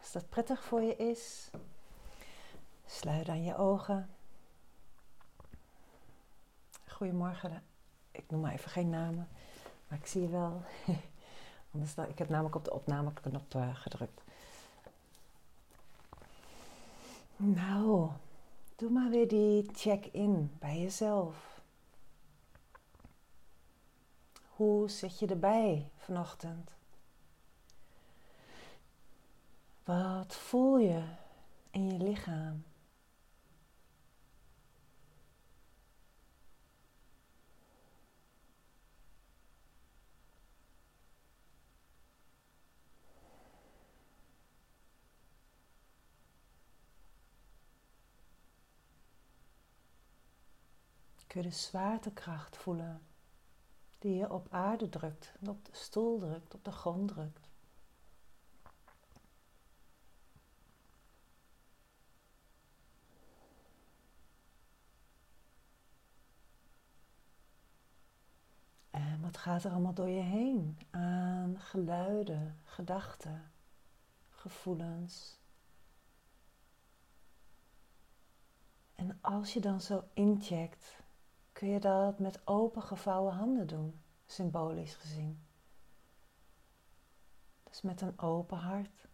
als dat prettig voor je is, sluit dan je ogen. Goedemorgen. Ik noem maar even geen namen, maar ik zie je wel. Anders, ik heb namelijk op de opnameknop uh, gedrukt. Nou, doe maar weer die check-in bij jezelf. Hoe zit je erbij vanochtend? Wat voel je in je lichaam? kun je de zwaartekracht voelen die je op aarde drukt, op de stoel drukt, op de grond drukt. En wat gaat er allemaal door je heen aan geluiden, gedachten, gevoelens? En als je dan zo incheckt kun je dat met open gevouwen handen doen, symbolisch gezien. Dus met een open hart.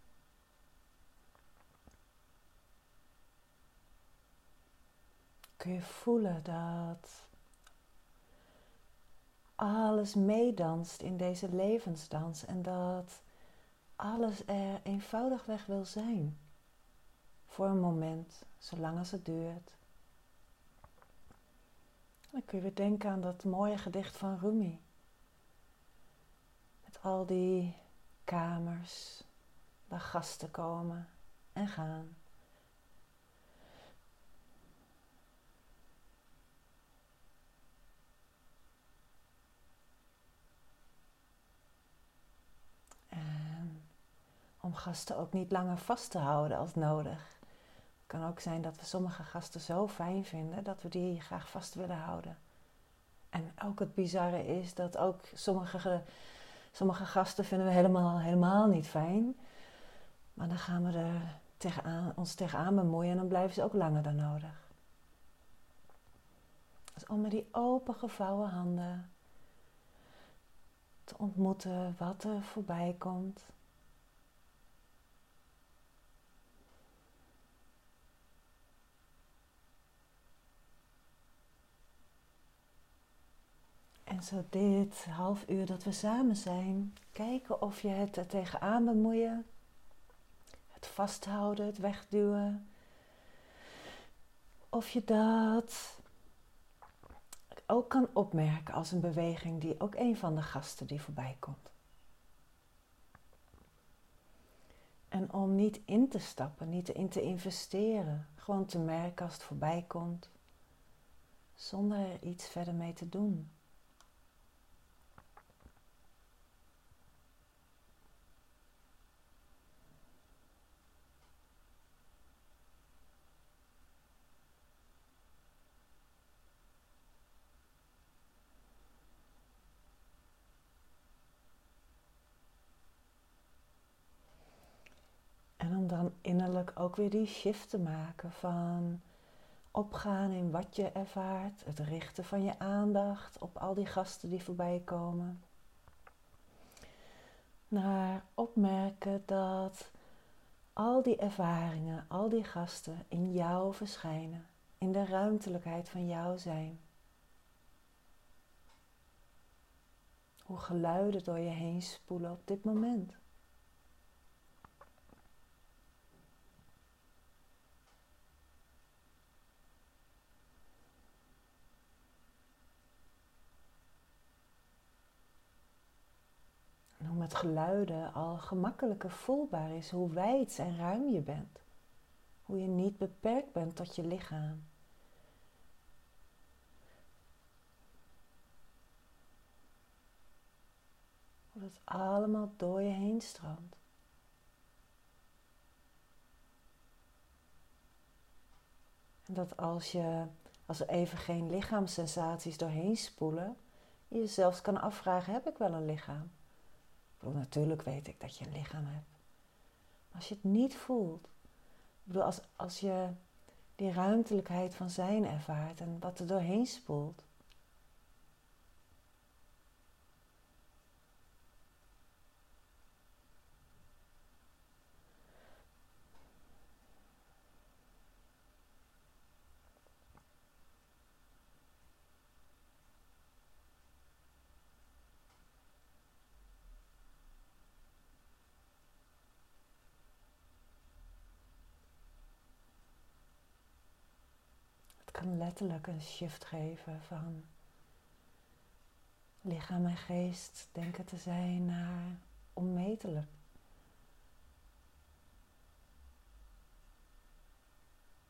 Kun je voelen dat alles meedanst in deze levensdans en dat alles er eenvoudigweg wil zijn. Voor een moment, zolang als het duurt. Dan kun je weer denken aan dat mooie gedicht van Rumi. Met al die kamers waar gasten komen en gaan. Gasten ook niet langer vast te houden als nodig kan ook zijn dat we sommige gasten zo fijn vinden dat we die graag vast willen houden. En ook het bizarre is dat ook sommige, sommige gasten vinden we helemaal, helemaal niet fijn. Maar dan gaan we er tegenaan, ons tegenaan bemoeien en dan blijven ze ook langer dan nodig. Dus om met die open gevouwen handen te ontmoeten wat er voorbij komt. En zo dit half uur dat we samen zijn, kijken of je het er tegenaan bemoeien, het vasthouden, het wegduwen. Of je dat ook kan opmerken als een beweging die ook een van de gasten die voorbij komt. En om niet in te stappen, niet in te investeren, gewoon te merken als het voorbij komt, zonder er iets verder mee te doen. Dan innerlijk ook weer die shift te maken van opgaan in wat je ervaart, het richten van je aandacht op al die gasten die voorbij komen. Naar opmerken dat al die ervaringen, al die gasten in jou verschijnen, in de ruimtelijkheid van jou zijn. Hoe geluiden door je heen spoelen op dit moment. Met geluiden al gemakkelijker voelbaar is hoe wijd en ruim je bent. Hoe je niet beperkt bent tot je lichaam. Hoe het allemaal door je heen stroomt. En dat als, je, als er even geen lichaamssensaties doorheen spoelen, je je zelfs kan afvragen: heb ik wel een lichaam? Natuurlijk weet ik dat je een lichaam hebt. Maar als je het niet voelt. Bedoel, als, als je die ruimtelijkheid van zijn ervaart en wat er doorheen spoelt. kan letterlijk een shift geven van lichaam en geest denken te zijn naar onmetelijk.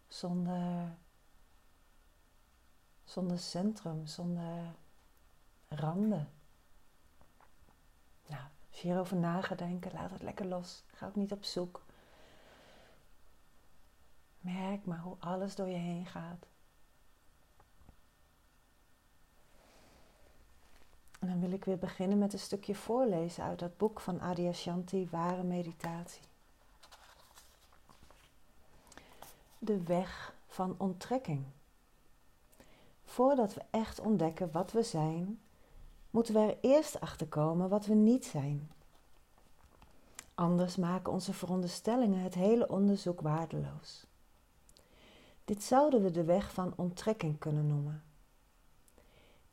Zonder, zonder centrum, zonder randen. Nou, als je hierover na gaat denken, laat het lekker los. Ga ook niet op zoek. Merk maar hoe alles door je heen gaat. En dan wil ik weer beginnen met een stukje voorlezen uit dat boek van Adyashanti, Ware Meditatie. De weg van onttrekking. Voordat we echt ontdekken wat we zijn, moeten we er eerst achter komen wat we niet zijn. Anders maken onze veronderstellingen het hele onderzoek waardeloos. Dit zouden we de weg van onttrekking kunnen noemen.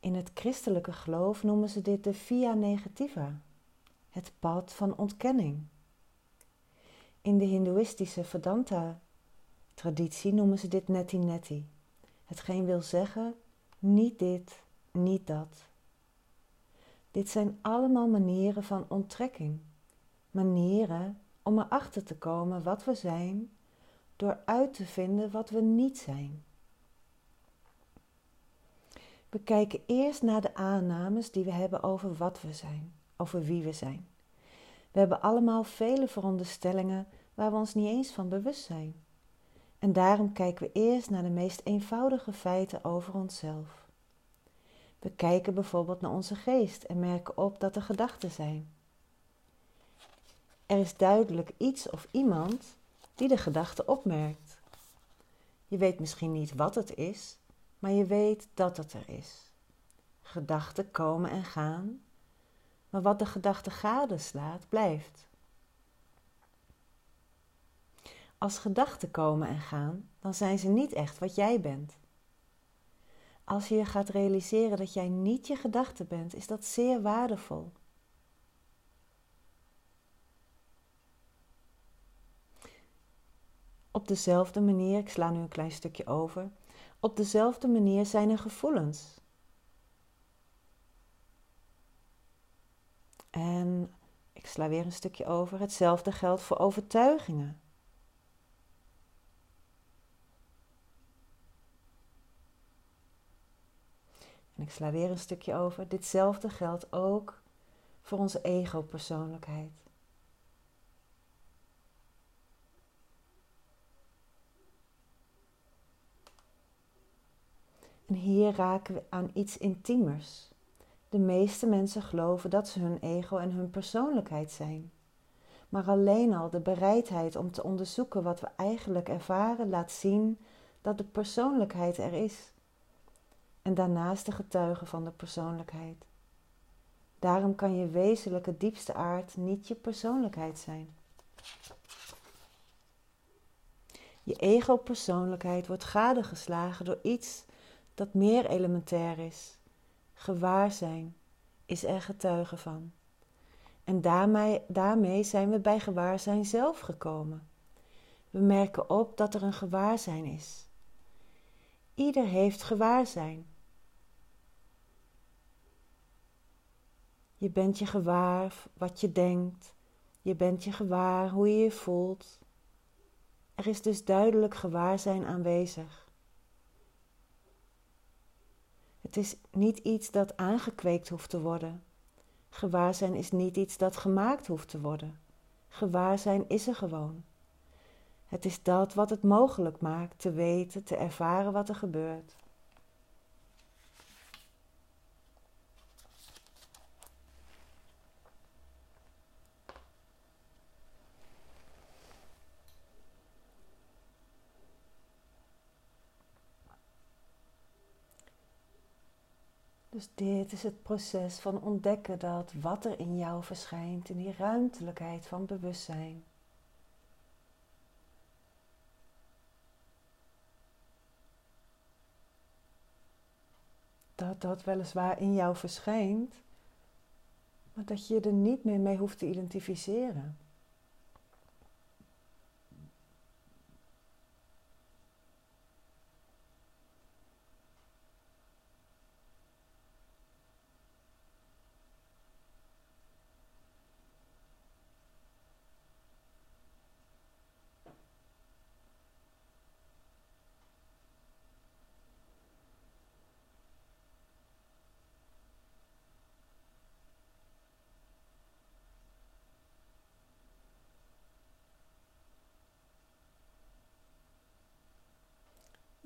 In het christelijke geloof noemen ze dit de via negativa, het pad van ontkenning. In de hindoeïstische Vedanta-traditie noemen ze dit neti neti, hetgeen wil zeggen niet dit, niet dat. Dit zijn allemaal manieren van onttrekking, manieren om erachter te komen wat we zijn door uit te vinden wat we niet zijn. We kijken eerst naar de aannames die we hebben over wat we zijn, over wie we zijn. We hebben allemaal vele veronderstellingen waar we ons niet eens van bewust zijn. En daarom kijken we eerst naar de meest eenvoudige feiten over onszelf. We kijken bijvoorbeeld naar onze geest en merken op dat er gedachten zijn. Er is duidelijk iets of iemand die de gedachte opmerkt. Je weet misschien niet wat het is, maar je weet dat het er is. Gedachten komen en gaan, maar wat de gedachte gadeslaat, blijft. Als gedachten komen en gaan, dan zijn ze niet echt wat jij bent. Als je je gaat realiseren dat jij niet je gedachte bent, is dat zeer waardevol. Op dezelfde manier, ik sla nu een klein stukje over, op dezelfde manier zijn er gevoelens. En ik sla weer een stukje over. Hetzelfde geldt voor overtuigingen. En ik sla weer een stukje over. Ditzelfde geldt ook voor onze ego-persoonlijkheid. En hier raken we aan iets intiemers. De meeste mensen geloven dat ze hun ego en hun persoonlijkheid zijn. Maar alleen al de bereidheid om te onderzoeken wat we eigenlijk ervaren laat zien dat de persoonlijkheid er is. En daarnaast de getuige van de persoonlijkheid. Daarom kan je wezenlijke diepste aard niet je persoonlijkheid zijn. Je ego-persoonlijkheid wordt gadegeslagen door iets dat meer elementair is. Gewaarzijn is er getuige van. En daarmee, daarmee zijn we bij gewaarzijn zelf gekomen. We merken op dat er een gewaarzijn is. Ieder heeft gewaarzijn. Je bent je gewaar wat je denkt. Je bent je gewaar hoe je je voelt. Er is dus duidelijk gewaarzijn aanwezig. Het is niet iets dat aangekweekt hoeft te worden. Gewaarzijn is niet iets dat gemaakt hoeft te worden. Gewaarzijn is er gewoon. Het is dat wat het mogelijk maakt te weten, te ervaren wat er gebeurt. Dus dit is het proces van ontdekken dat wat er in jou verschijnt, in die ruimtelijkheid van bewustzijn. Dat dat weliswaar in jou verschijnt, maar dat je er niet meer mee hoeft te identificeren.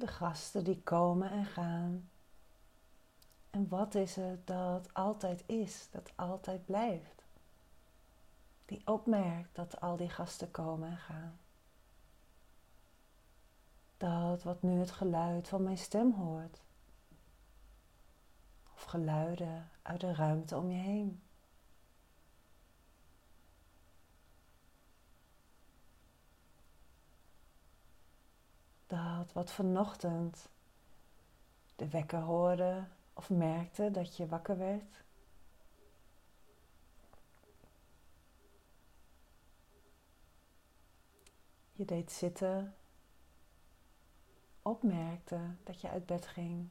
De gasten die komen en gaan. En wat is het dat altijd is, dat altijd blijft? Die opmerkt dat al die gasten komen en gaan. Dat wat nu het geluid van mijn stem hoort. Of geluiden uit de ruimte om je heen. Dat wat vanochtend de wekker hoorde of merkte dat je wakker werd. Je deed zitten, opmerkte dat je uit bed ging.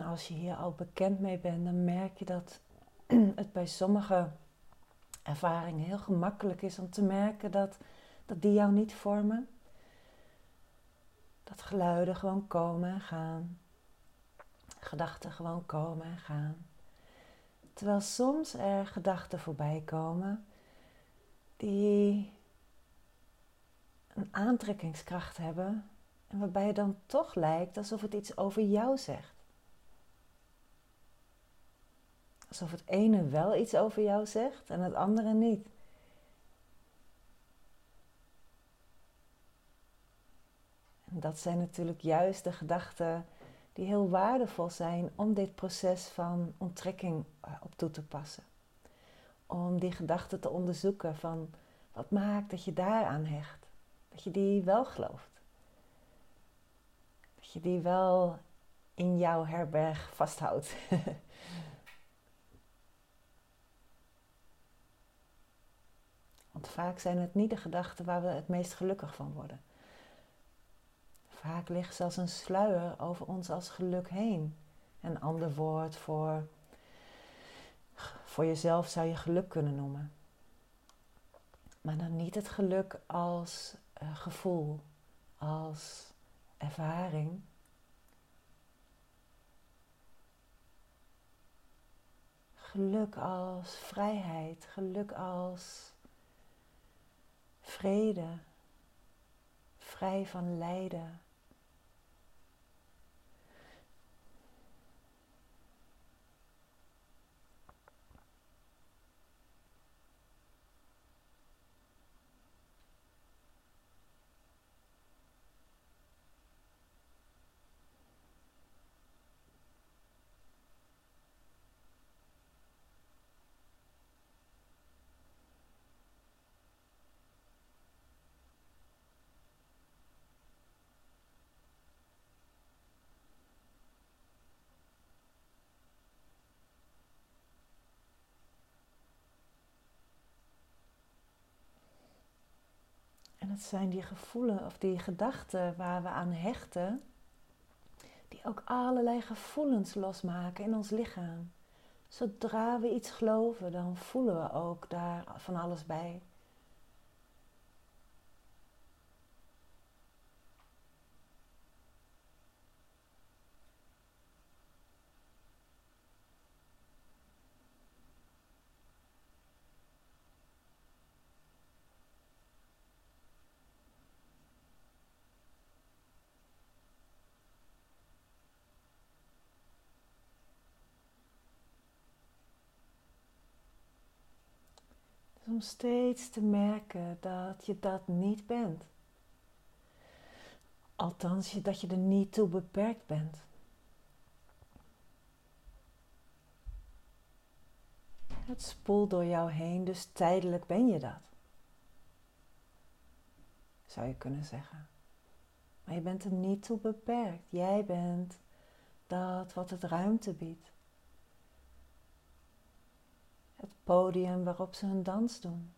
En als je hier al bekend mee bent, dan merk je dat het bij sommige ervaringen heel gemakkelijk is om te merken dat, dat die jou niet vormen. Dat geluiden gewoon komen en gaan. Gedachten gewoon komen en gaan. Terwijl soms er gedachten voorbij komen die een aantrekkingskracht hebben en waarbij het dan toch lijkt alsof het iets over jou zegt. Alsof het ene wel iets over jou zegt en het andere niet. En dat zijn natuurlijk juist de gedachten die heel waardevol zijn om dit proces van onttrekking eh, op toe te passen. Om die gedachten te onderzoeken van wat maakt dat je daaraan hecht. Dat je die wel gelooft. Dat je die wel in jouw herberg vasthoudt. Want vaak zijn het niet de gedachten waar we het meest gelukkig van worden. Vaak ligt zelfs een sluier over ons als geluk heen. Een ander woord voor, voor jezelf zou je geluk kunnen noemen. Maar dan niet het geluk als uh, gevoel, als ervaring. Geluk als vrijheid, geluk als vrede, vrij van lijden. Het zijn die gevoelens of die gedachten waar we aan hechten, die ook allerlei gevoelens losmaken in ons lichaam. Zodra we iets geloven, dan voelen we ook daar van alles bij. Steeds te merken dat je dat niet bent. Althans, dat je er niet toe beperkt bent. Het spoelt door jou heen, dus tijdelijk ben je dat. Zou je kunnen zeggen. Maar je bent er niet toe beperkt. Jij bent dat wat het ruimte biedt het podium waarop ze hun dans doen.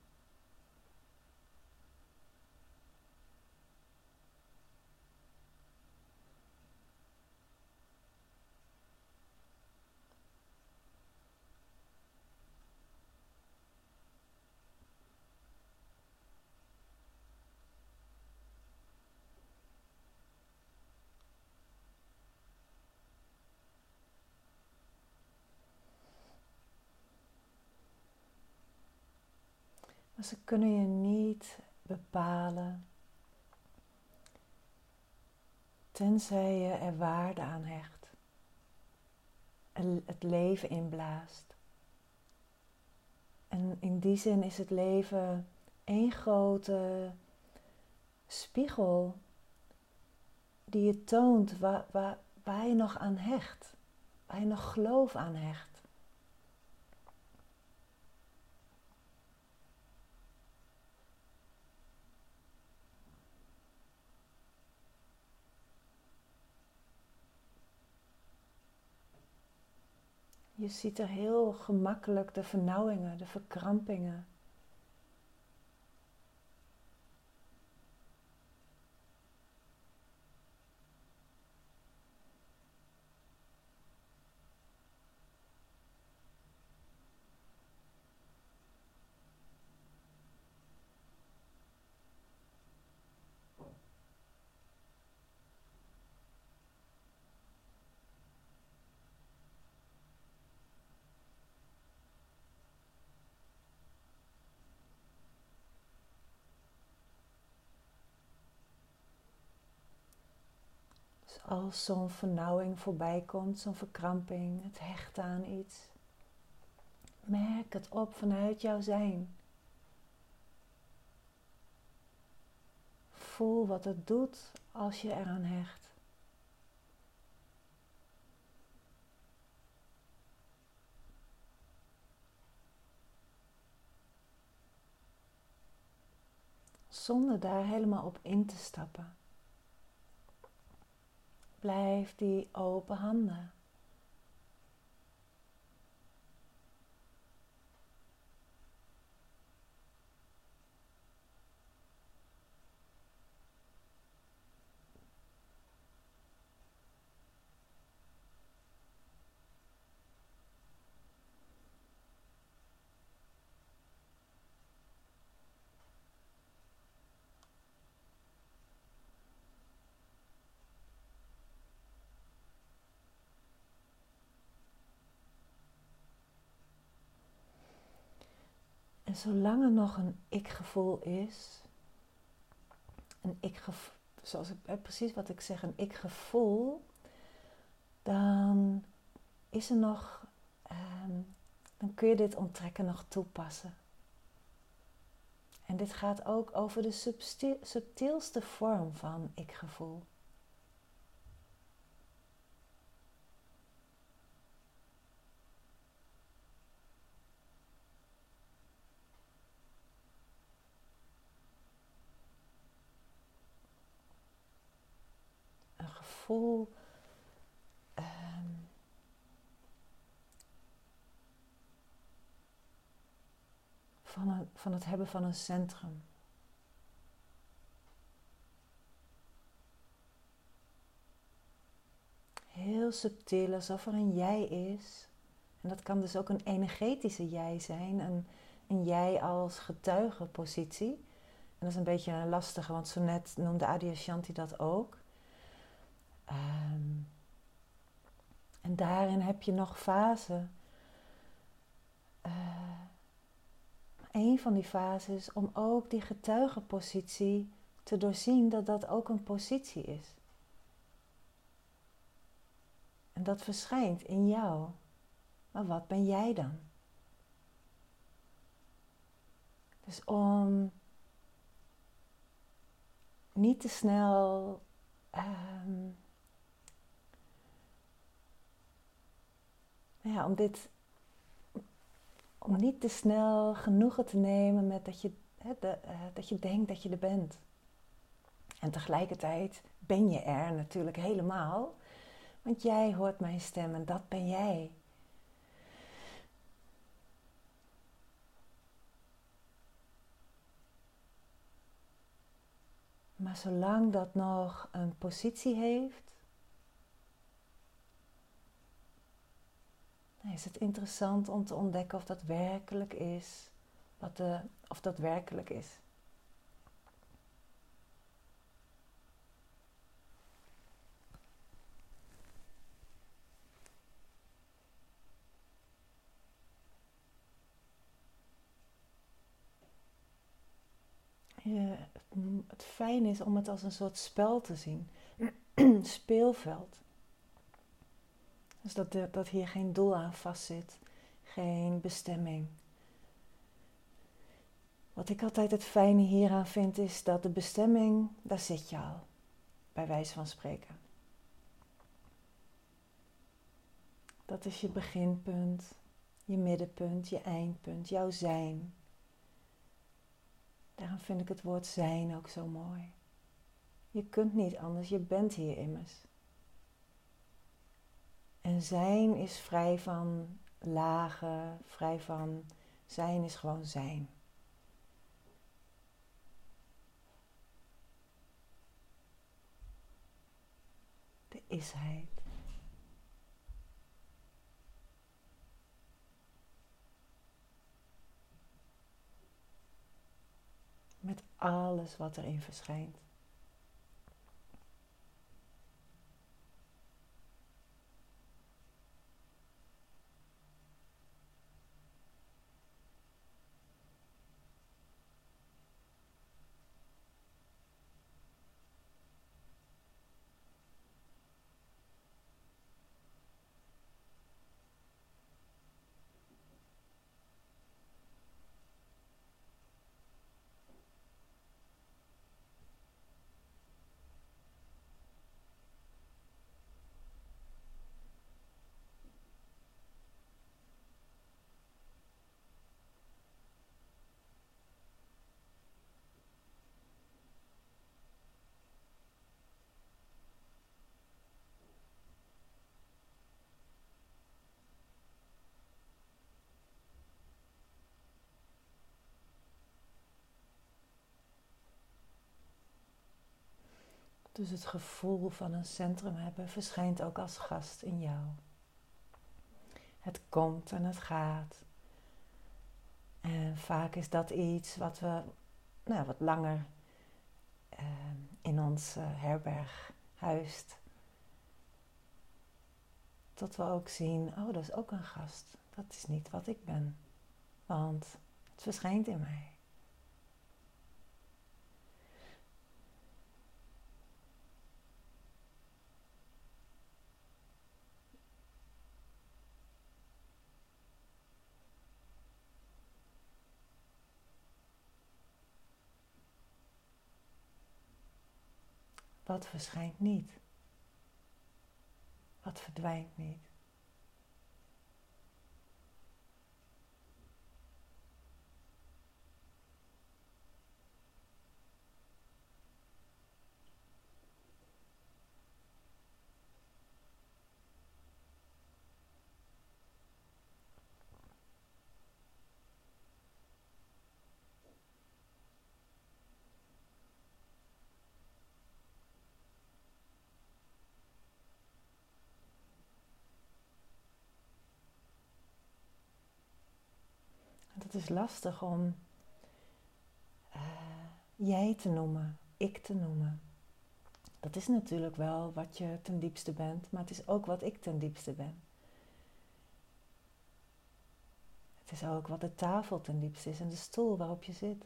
Maar ze kunnen je niet bepalen tenzij je er waarde aan hecht het leven inblaast. En in die zin is het leven één grote spiegel die je toont waar, waar, waar je nog aan hecht, waar je nog geloof aan hecht. Je ziet er heel gemakkelijk de vernauwingen, de verkrampingen. Als zo'n vernauwing voorbij komt, zo'n verkramping, het hechten aan iets, merk het op vanuit jouw zijn. Voel wat het doet als je eraan hecht. Zonder daar helemaal op in te stappen. Blijf die open handen. Zolang er nog een ik-gevoel is, een ik zoals ik, precies wat ik zeg, een ik-gevoel, dan is er nog, ehm, dan kun je dit onttrekken nog toepassen. En dit gaat ook over de subtielste vorm van ik-gevoel. Ehm, van, van het hebben van een centrum. Heel subtiel, alsof er een jij is. En dat kan dus ook een energetische jij zijn, een, een jij als getuigenpositie. En dat is een beetje een lastige, want zo net noemde Adi Ashanti dat ook. Um, en daarin heb je nog fasen. Uh, een van die fases is om ook die getuigenpositie te doorzien dat dat ook een positie is. En dat verschijnt in jou. Maar wat ben jij dan? Dus om niet te snel um, ja, om dit om niet te snel genoegen te nemen met dat je, hè, de, uh, dat je denkt dat je er bent. En tegelijkertijd ben je er natuurlijk helemaal, want jij hoort mijn stem en dat ben jij. Maar zolang dat nog een positie heeft, is het interessant om te ontdekken of dat werkelijk is. Wat of dat werkelijk is. het fijn is om het als een soort spel te zien. Speelveld. Dus dat, dat hier geen doel aan vastzit, geen bestemming. Wat ik altijd het fijne hieraan vind, is dat de bestemming, daar zit je al, bij wijze van spreken. Dat is je beginpunt, je middenpunt, je eindpunt, jouw zijn. Daarom vind ik het woord zijn ook zo mooi. Je kunt niet anders, je bent hier immers. En zijn is vrij van lagen, vrij van zijn is gewoon zijn. De isheid. Met alles wat erin verschijnt. Dus het gevoel van een centrum hebben verschijnt ook als gast in jou. Het komt en het gaat. En vaak is dat iets wat we nou, wat langer uh, in ons uh, herberg huist. Tot we ook zien, oh dat is ook een gast. Dat is niet wat ik ben. Want het verschijnt in mij. Wat verschijnt niet? Wat verdwijnt niet? Het is lastig om uh, jij te noemen, ik te noemen. Dat is natuurlijk wel wat je ten diepste bent, maar het is ook wat ik ten diepste ben. Het is ook wat de tafel ten diepste is en de stoel waarop je zit.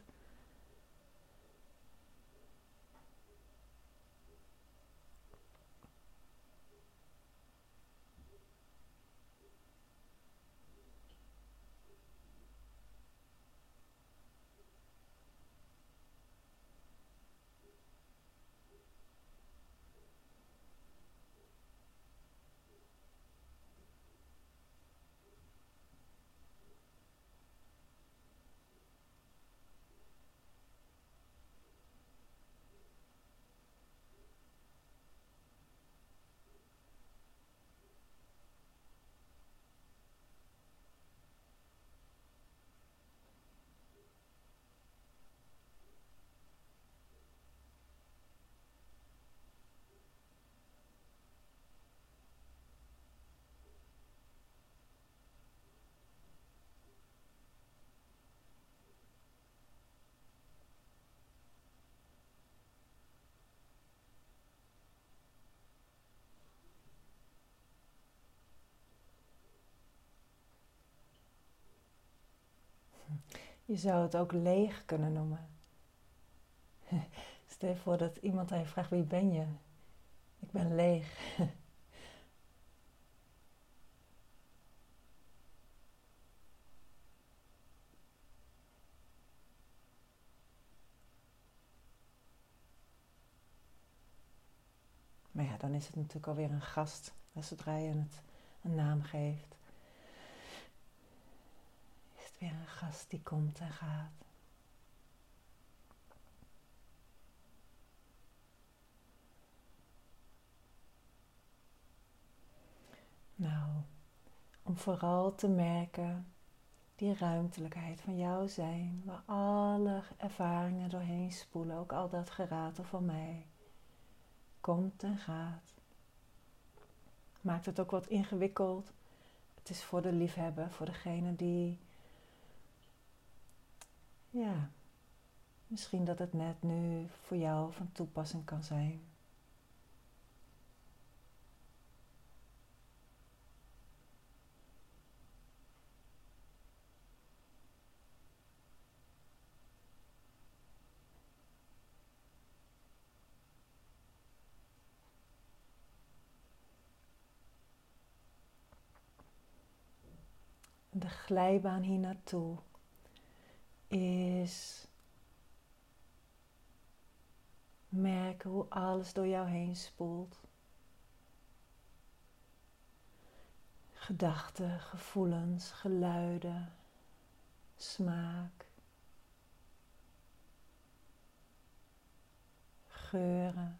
Je zou het ook leeg kunnen noemen. Stel je voor dat iemand aan je vraagt: wie ben je? Ik ben leeg. Maar ja, dan is het natuurlijk alweer een gast, zodra je het een naam geeft. Weer een gast die komt en gaat. Nou, om vooral te merken die ruimtelijkheid van jouw zijn, waar alle ervaringen doorheen spoelen, ook al dat geratel van mij, komt en gaat. Maakt het ook wat ingewikkeld. Het is voor de liefhebber, voor degene die ja, misschien dat het net nu voor jou van toepassing kan zijn. de glijbaan hier naartoe is merken hoe alles door jou heen spoelt. Gedachten, gevoelens, geluiden, smaak, geuren.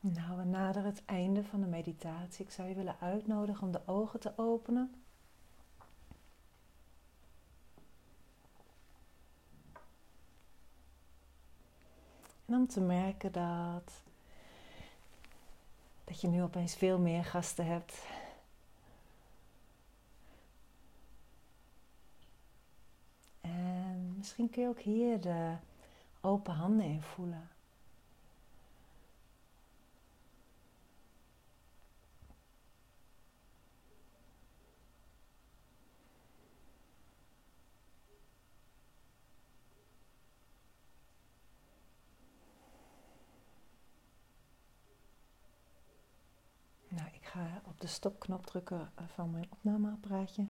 Nou, we naderen het einde van de meditatie. Ik zou je willen uitnodigen om de ogen te openen. En om te merken dat, dat je nu opeens veel meer gasten hebt. En misschien kun je ook hier de open handen in voelen. Ga op de stopknop drukken van mijn opnameapparaatje.